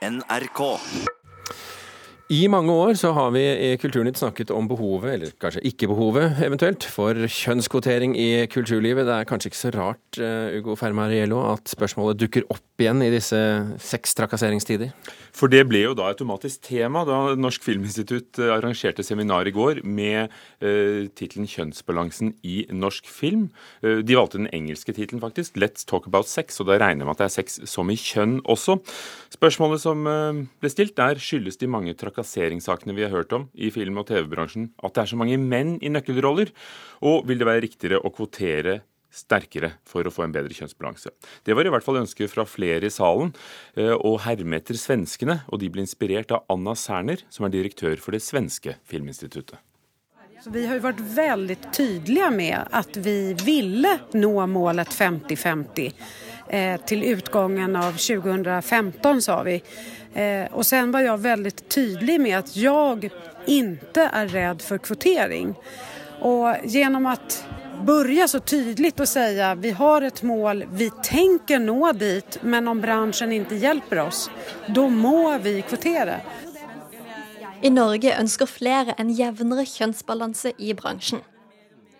NRK. I mange år så har vi i Kulturnytt snakket om behovet, eller kanskje ikke behovet eventuelt, for kjønnskvotering i kulturlivet. Det er kanskje ikke så rart, eh, Ugo Fermariello, at spørsmålet dukker opp igjen i disse sextrakasseringstider? For det ble jo da automatisk tema da Norsk Filminstitutt eh, arrangerte seminar i går med uh, tittelen 'Kjønnsbalansen i norsk film'. Uh, de valgte den engelske tittelen, faktisk. 'Let's talk about sex', og da regner med at det er sex som i kjønn også. Spørsmålet som uh, ble stilt, er skyldes de mange trakasseringssakene vi har hørt om i film- og TV-bransjen, at det er så mange menn i nøkkelroller? Og vil det være riktigere å kvotere sterkere for å få en bedre kjønnsbalanse. Det var i hvert fall ønsket fra flere i salen, og herme etter svenskene. Og de ble inspirert av Anna Serner, som er direktør for det svenske filminstituttet. Så vi har vært veldig tydelige med at vi ville nå målet 50-50 eh, til utgangen av 2015, sa vi. Eh, og sen var jeg veldig tydelig med at jeg ikke er redd for kvotering. Og gjennom å börja så tydligt si at vi har et mål, vi tänker nå dit men om bransjen ikke hjelper oss, da må vi kvotere. I Norge ønsker flere en jevnere kjønnsbalanse i bransjen.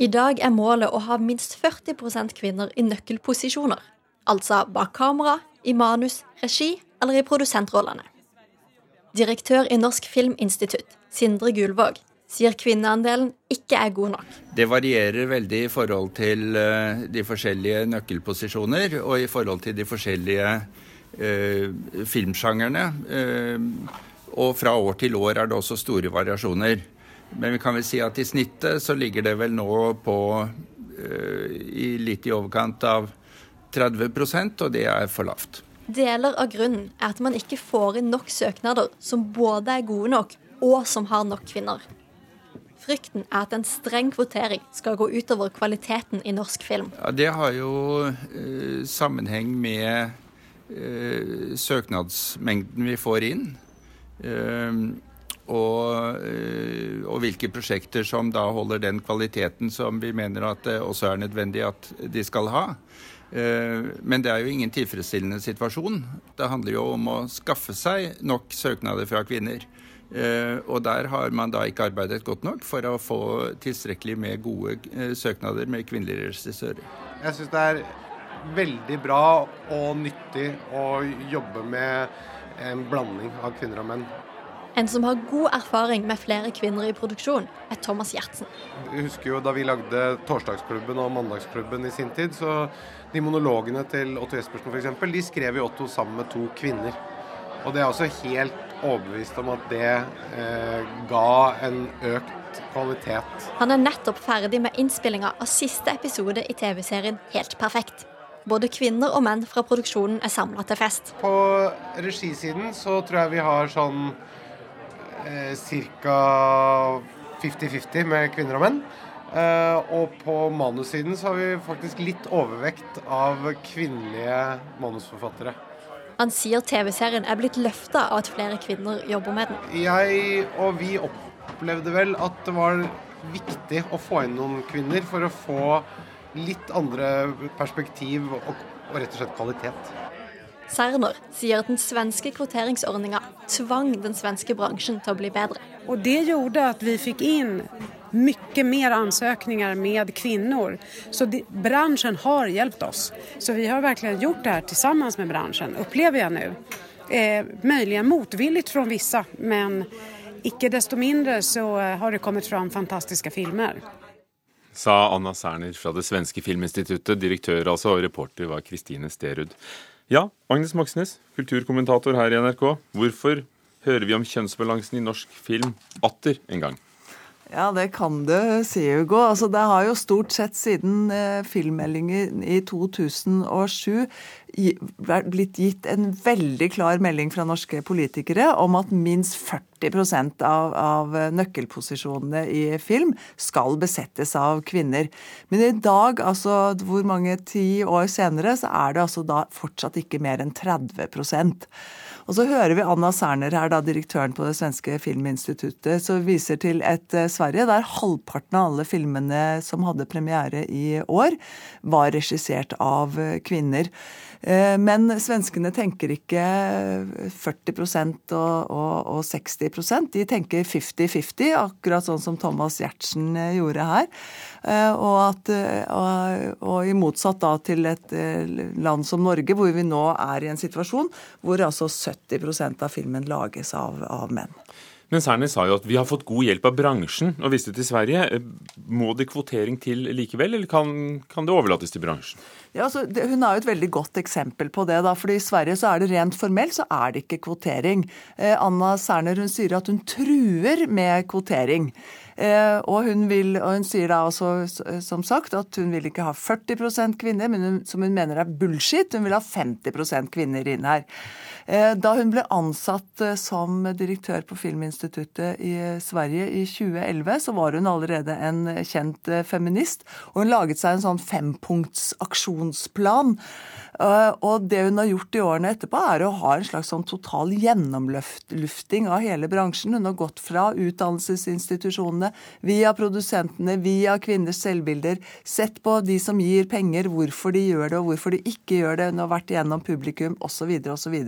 I dag er målet å ha minst 40% kvinner i nøkkelposisjoner. Altså bak kamera, i manus, regi eller i produsentrollene. Direktør i Norsk Filminstitutt, Sindre Gulvåg, sier kvinneandelen ikke er god nok. Det varierer veldig i forhold til uh, de forskjellige nøkkelposisjoner og i forhold til de forskjellige uh, filmsjangerne. Uh, og fra år til år er det også store variasjoner. Men vi kan vel si at i snittet så ligger det vel nå på i litt i overkant av 30% og det er for lavt. Deler av grunnen er at man ikke får inn nok søknader som både er gode nok og som har nok kvinner. Frykten er at en streng kvotering skal gå utover kvaliteten i norsk film. Ja, Det har jo uh, sammenheng med uh, søknadsmengden vi får inn. Uh, og, og, hvilke prosjekter som da holder den kvaliteten som vi mener at det også er nødvendig at de skal ha. Men det er jo ingen tilfredsstillende situasjon. Det handler jo om å skaffe seg nok søknader fra kvinner. Og der har man da ikke arbeidet godt nok for å få tilstrekkelig med gode søknader med kvinnelige regissører. Jeg syns det er veldig bra og nyttig å jobbe med en blanding av kvinner og menn. En som har god erfaring med flere kvinner i produksjon, er Thomas Gjertsen. Jeg husker jo Da vi lagde Torsdagsklubben og Mandagsklubben i sin tid, så de monologene til Otto Jespersen f.eks., de skrev jo Otto sammen med to kvinner. Og det er også helt overbevist om at det eh, ga en økt kvalitet. Han er nettopp ferdig med innspillinga av siste episode i TV-serien Helt perfekt. Både kvinner og menn fra produksjonen er samla til fest. På regisiden så tror jeg vi har sånn eh, ca. 50-50 med kvinner og menn. Eh, og på manussiden så har vi faktisk litt overvekt av kvinnelige manusforfattere. Han sier TV-serien er blitt løfta av at flere kvinner jobber med den. Jeg og vi opplevde vel at det var viktig å få inn noen kvinner for å få litt andre perspektiv og, og rett og slett kvalitet. Serner sier at den svenske kvoteringsordninga tvang den svenske bransjen til å bli bedre. Og det gjorde at vi fikk inn mye mer ansøkninger med kvinner. Så det, bransjen har hjulpet oss. Så vi har virkelig gjort det her sammen med bransjen, opplever jeg nå. Eh, Muligens motvillig fra visse, men ikke desto mindre så har det kommet fram fantastiske filmer. Sa Anna Serner fra det svenske filminstituttet. Direktør altså, og reporter var Kristine Sterud. Ja, Agnes Moxnes, kulturkommentator her i NRK. Hvorfor hører vi om kjønnsbalansen i norsk film atter en gang? Ja, det kan du si, Hugo. Altså, det har jo stort sett siden eh, filmmeldingen i 2007 blitt gitt en veldig klar melding fra norske politikere om at minst 40% av, av nøkkelposisjonene i film skal besettes av kvinner. Men i dag, altså hvor mange ti år senere, så er det altså da fortsatt ikke mer enn 30% og så hører vi Anna Serner her, da, direktøren på det svenske filminstituttet, som viser til et eh, Sverige der halvparten av alle filmene som hadde premiere i år, var regissert av kvinner. Eh, men svenskene tenker ikke 40 og, og, og 60% De tenker 50-50, akkurat sånn som Thomas Giertsen eh, gjorde her. Eh, og, at, og, i motsatt da til et land som Norge, hvor vi nå er i en situasjon hvor altså 70% av filmen lages av, av menn. Men Serner sa jo at vi har fått god hjelp av bransjen og viste til Sverige. Må det kvotering til likevel, eller kan, kan det overlates til bransjen? Ja, altså, det, Hun er jo et veldig godt eksempel på det. da, fordi I Sverige så er det rent formelt så er det ikke kvotering. Eh, Anna Serner hun sier at hun truer med kvotering. Eh, og, hun vil, og hun sier da også som sagt at hun vil ikke ha 40% kvinner, men hun, som hun mener er bullshit. Hun vil ha 50% kvinner inn her. Eh, da hun ble ansatt eh, som direktør på Filminstituttet i Sverige i 2011, så var hun allerede en kjent feminist. Og hun laget seg en sånn fempunkts aksjonsplan Eh, og det hun har gjort i årene etterpå, er å ha en slags sånn total gjennomlufting av hele bransjen. Hun har gått fra utdannelsesinstitusjonene, via produsentene, via kvinners selvbilder, sett på de som gir penger, hvorfor de gjør det og hvorfor de ikke gjør det. Hun har vært igjennom publikum osv. osv.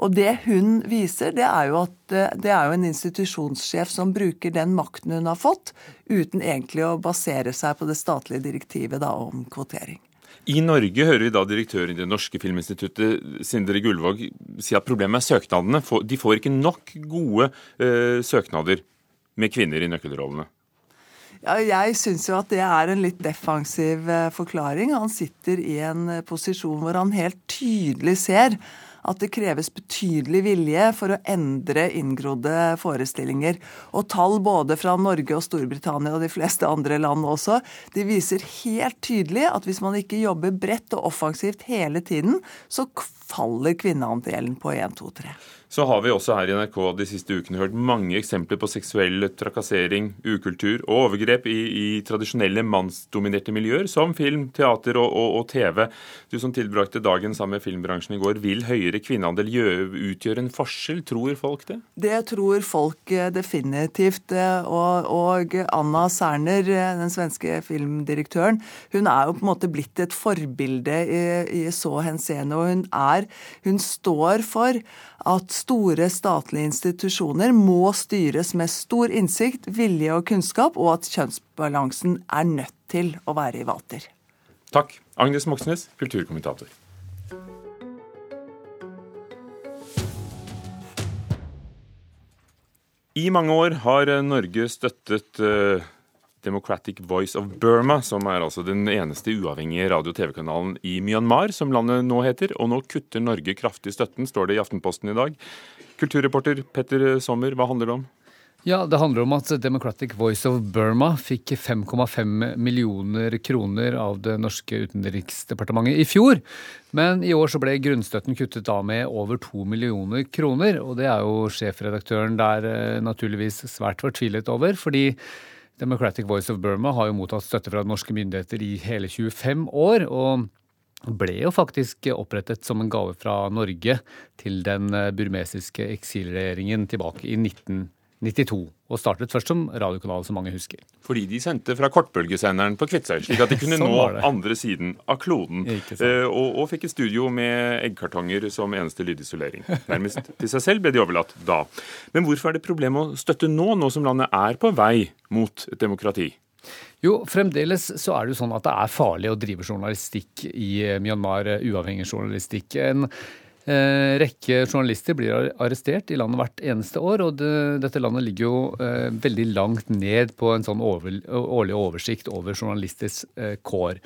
Og det hun viser, det er jo at eh, det er jo en institusjonssjef som bruker den makten hun har fått, uten egentlig å basere seg på det statlige direktivet da, om kvotering. I Norge hører vi da direktøren i Det norske filminstituttet, Sindre Gullvåg, si at problemet er søknadene. De får ikke nok gode uh, søknader med kvinner i nøkkelrollene. Ja, jeg syns jo at det er en litt defensiv eh, forklaring. Han sitter i en eh, posisjon hvor han helt tydelig ser at det kreves betydelig vilje for å endre inngrodde forestillinger. Og tall både fra Norge og Storbritannia og de fleste andre land også, de viser helt tydelig at hvis man ikke jobber bredt og offensivt hele tiden, så faller kvinneandelen på 1, 2, 3. Så har vi også her i NRK de siste ukene hørt mange eksempler på seksuell trakassering, ukultur og overgrep i, i tradisjonelle mannsdominerte miljøer, som film, teater og, og, og, TV. Du som tilbrakte dagen sammen med filmbransjen i går, vil høyere kvinneandel utgjøre en forskjell? Tror folk det? Det tror folk eh, definitivt. Eh, og, og Anna Serner, eh, den svenske filmdirektøren, hun er jo på en måte blitt et forbilde i, i så henseende. Og hun er Hun står for at store statlige institusjoner må styres med stor innsikt, vilje og kunnskap, og at kjønnsbalansen er nødt til å være i vater. Takk. Agnes Moxnes, kulturkommentator. I mange år har Norge støttet uh, Democratic Voice of Burma, som er altså den eneste uavhengige radio- og TV-kanalen i Myanmar, som landet nå heter. Og nå kutter Norge kraftig støtten, står det i Aftenposten i dag. Kulturreporter Petter Sommer, hva handler det om? Ja, Det handler om at Democratic Voice of Burma fikk 5,5 millioner kroner av det norske utenriksdepartementet i fjor. Men i år så ble grunnstøtten kuttet av med over to millioner kroner. Og det er jo sjefredaktøren der eh, naturligvis svært fortvilet over. fordi Democratic Voice of Burma har jo mottatt støtte fra norske myndigheter i hele 25 år. og ble jo faktisk opprettet som en gave fra Norge til den burmesiske eksilregjeringen tilbake i 1992. Og startet først som radiokanal, som mange husker. Fordi de sendte fra kortbølgesenderen på Kvitsøy, slik at de kunne sånn nå andre siden av kloden. Eh, og, og, fikk et studio med eggkartonger som eneste lydisolering. Nærmest til seg selv ble de overlatt da. Men hvorfor er det problem å støtte nå, nå som landet er på vei mot et demokrati? Jo, fremdeles så er det jo sånn at det er farlig å drive journalistikk i Myanmar, uavhengig journalistikk. En Eh, rekke journalister blir arrestert i landet hvert eneste år, og det, dette landet ligger jo eh, veldig langt ned på en sånn over, årlig oversikt over journalisters eh, kår.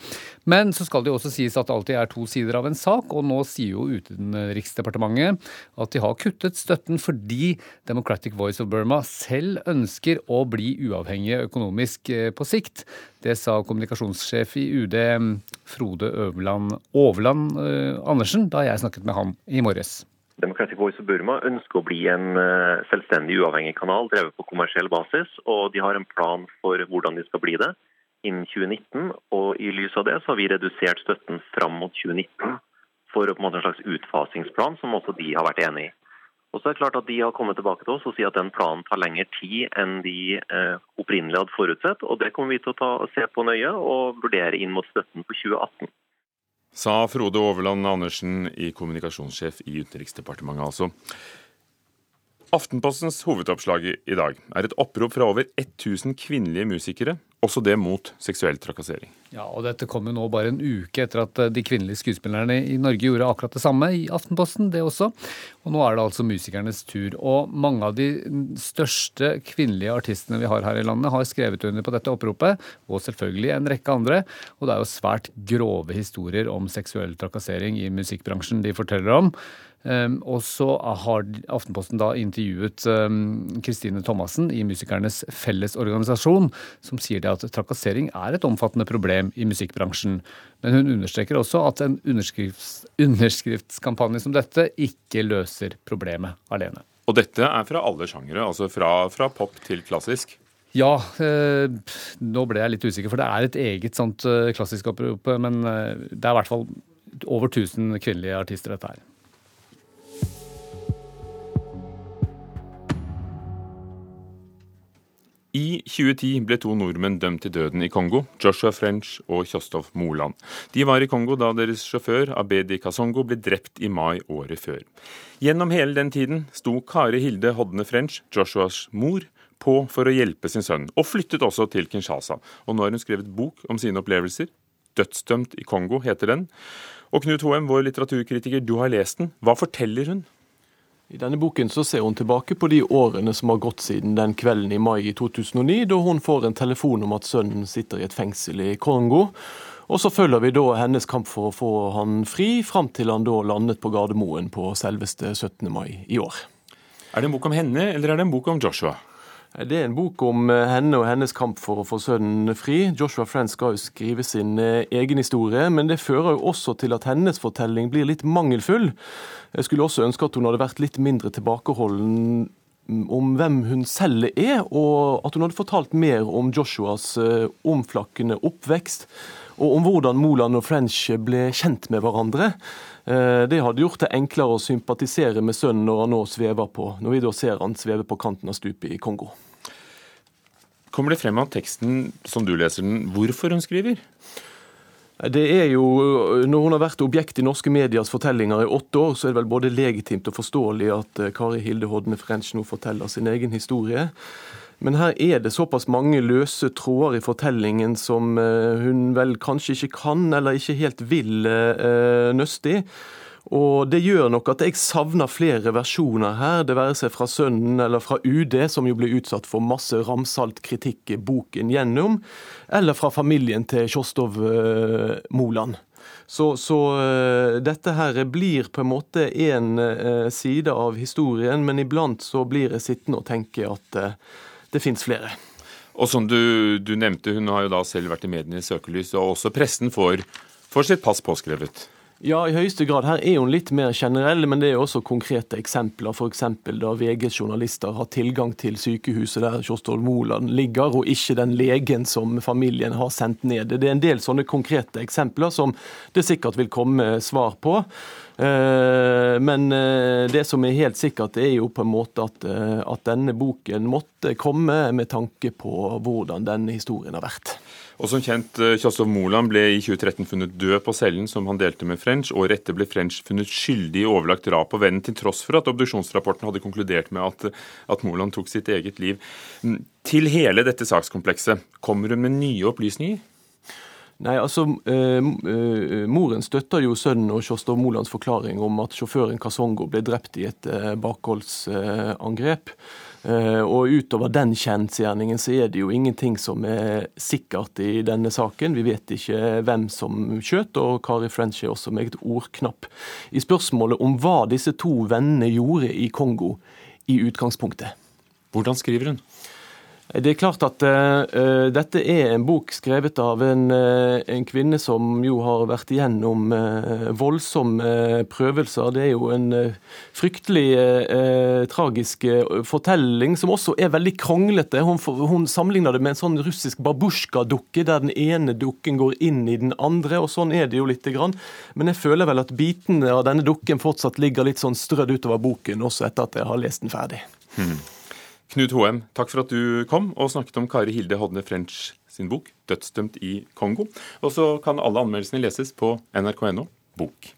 Men så skal det jo også sies at det alltid er to sider av en sak, og nå sier jo Utenriksdepartementet at de har kuttet støtten fordi Democratic Voice of Burma selv ønsker å bli uavhengige økonomisk eh, på sikt. Det sa kommunikasjonssjef i UD Frode Øverland Overland uh, Andersen da jeg snakket med ham i morges. Democratic Voice of Burma ønsker å bli en uh, selvstendig, uavhengig kanal drevet på kommersiell basis. Og de har en plan for hvordan de skal bli det innen 2019. Og i lys av det så har vi redusert støtten fram mot 2019 for en slags utfasingsplan, som også de har vært enig i. Og så er det klart at De har kommet tilbake til oss og sier at den planen tar lengre tid enn de eh, opprinnelig hadde forutsett. og Det kommer vi til å ta, se på nøye og vurdere inn mot støtten for 2018. Sa Frode Overland Andersen, i kommunikasjonssjef i Utenriksdepartementet, altså. Aftenpostens hovedoppslag i dag er et opprop fra over 1000 kvinnelige musikere, også det mot seksuell trakassering. Ja, og Dette kom jo nå bare en uke etter at eh, de kvinnelige skuespillerne i Norge gjorde akkurat det samme i Aftenposten, det også. Og nå er det altså musikernes tur. Og mange av de største kvinnelige artistene vi har her i landet, har skrevet under på dette oppropet, og selvfølgelig en rekke andre. Og det er jo svært grove historier om seksuell trakassering i musikkbransjen de forteller om. Um, og så har Aftenposten da intervjuet Kristine um, Thomassen i Musikernes Fellesorganisasjon, som sier det at trakassering er et omfattende problem i musikkbransjen. Men hun understreker også at en underskrifts, underskriftskampanje som dette ikke løser problemet alene. Og dette er fra alle sjangere, altså fra, fra pop til klassisk? Ja, eh, nå ble jeg litt usikker, for det er et eget sånt eh, klassisk opprop. Men eh, det er i hvert fall over 1000 kvinnelige artister, dette her. I 2010 ble to nordmenn dømt til døden i Kongo, Joshua French og Kjostov Moland. De var i Kongo da deres sjåfør Abedi Kasongo ble drept i mai året før. Gjennom hele den tiden sto Kari Hilde Hodne French, Joshuas mor, på for å hjelpe sin sønn, og flyttet også til Kinshasa. Og nå har hun skrevet bok om sine opplevelser. 'Dødsdømt i Kongo' heter den. Og Knut Hoem, vår litteraturkritiker, du har lest den. Hva forteller hun? I denne boken så ser hun tilbake på de årene som har gått siden den kvelden i mai i 2009, da hun får en telefon om at sønnen sitter i et fengsel i Kongo. Og så følger vi da hennes kamp for å få han fri, fram til han da landet på Gardermoen på selveste 17. mai i år. Er det en bok om henne, eller er det en bok om Joshua? Det er en bok om eh, henne og hennes kamp for å få sønnen fri. Joshua Friend skal jo skrive sin eh, egen historie, men det fører jo også til at hennes fortelling blir litt mangelfull. Jeg skulle også ønske at hun hadde vært litt mindre tilbakeholden mm, om hvem hun selv er, og at hun hadde fortalt mer om Joshuas eh, omflakkende oppvekst, og om hvordan Moland og French ble kjent med hverandre. Det hadde gjort det enklere å sympatisere med sønnen når han nå svever på, når vi da ser han sveve på kanten av stupet i Kongo. Kommer det frem av teksten, som du leser den, hvorfor hun skriver? Det er jo, Når hun har vært objekt i norske mediers fortellinger i åtte år, så er det vel både legitimt og forståelig at eh, Kari Hilde Hodne French nå forteller sin egen historie. Men her er det såpass mange løse tråder i fortellingen som eh, hun vel kanskje ikke kan eller ikke helt vil eh, nøste i. Og det gjør nok at jeg savner flere versjoner her, det være seg fra sønnen eller fra UD, som jo ble utsatt for masse ramsalt kritikk boken gjennom, eller fra familien til Kjostov Moland. Så, så dette her blir på en måte uh, side av historien, men iblant så blir jeg sittende og tenke at det fins flere. Og som du, du, nevnte, hun har jo da selv vært i mediene i søkelys, og også pressen får, får sitt pass påskrevet. Ja, i høyeste grad. Her er hun litt mer generell, men det er også konkrete eksempler. F.eks. da VGs journalister har tilgang til sykehuset der Kjostol Moland ligger, og ikke den legen som familien har sendt ned. Det er en del sånne konkrete eksempler som det sikkert vil komme svar på. Eh, men eh, det som er helt sikkert, er jo på en måte at, eh, at denne boken måtte komme med tanke på hvordan denne historien har vært. Og som kjent, Kjostov Moland ble i 2013 funnet død på cellen som han delte med French. Året etter ble French funnet skyldig i overlagt drap på vennen, til tross for at obduksjonsrapporten hadde konkludert med at, at Moland tok sitt eget liv. Mm, til hele dette sakskomplekset, kommer hun med nye opplysninger? Nei, altså, eh, eh, Moren støtter jo sønnen og Sjåstov Molands forklaring om at sjåføren Kasongo ble drept i et eh, bakholdsangrep. Og utover den kjensgjerningen så er det jo ingenting som er sikkert i denne saken. Vi vet ikke hvem som skjøt, og Kari French er også meget ordknapp i spørsmålet om hva disse to vennene gjorde i Kongo i utgangspunktet. Hvordan skriver hun? Det er klart at uh, dette er en bok skrevet av en, uh, en, kvinne som jo har vært igjennom uh, voldsomme prøvelser. Det er jo en fryktelig tragisk fortelling, som også er veldig kronglete. Hun, hun sammenligner det med en sånn russisk babusjka-dukke, der den ene dukken går inn i den andre. og Sånn er det jo lite grann. Men jeg føler vel at bitene av denne dukken fortsatt ligger litt sånn strødd utover boken, også etter at jeg har lest den ferdig. Hmm. Knut Hoem, takk for at du kom og snakket om Kari Hilde Hodne French sin bok 'Dødsdømt i Kongo'. Og så kan alle anmeldelsene leses på nrk.no bok.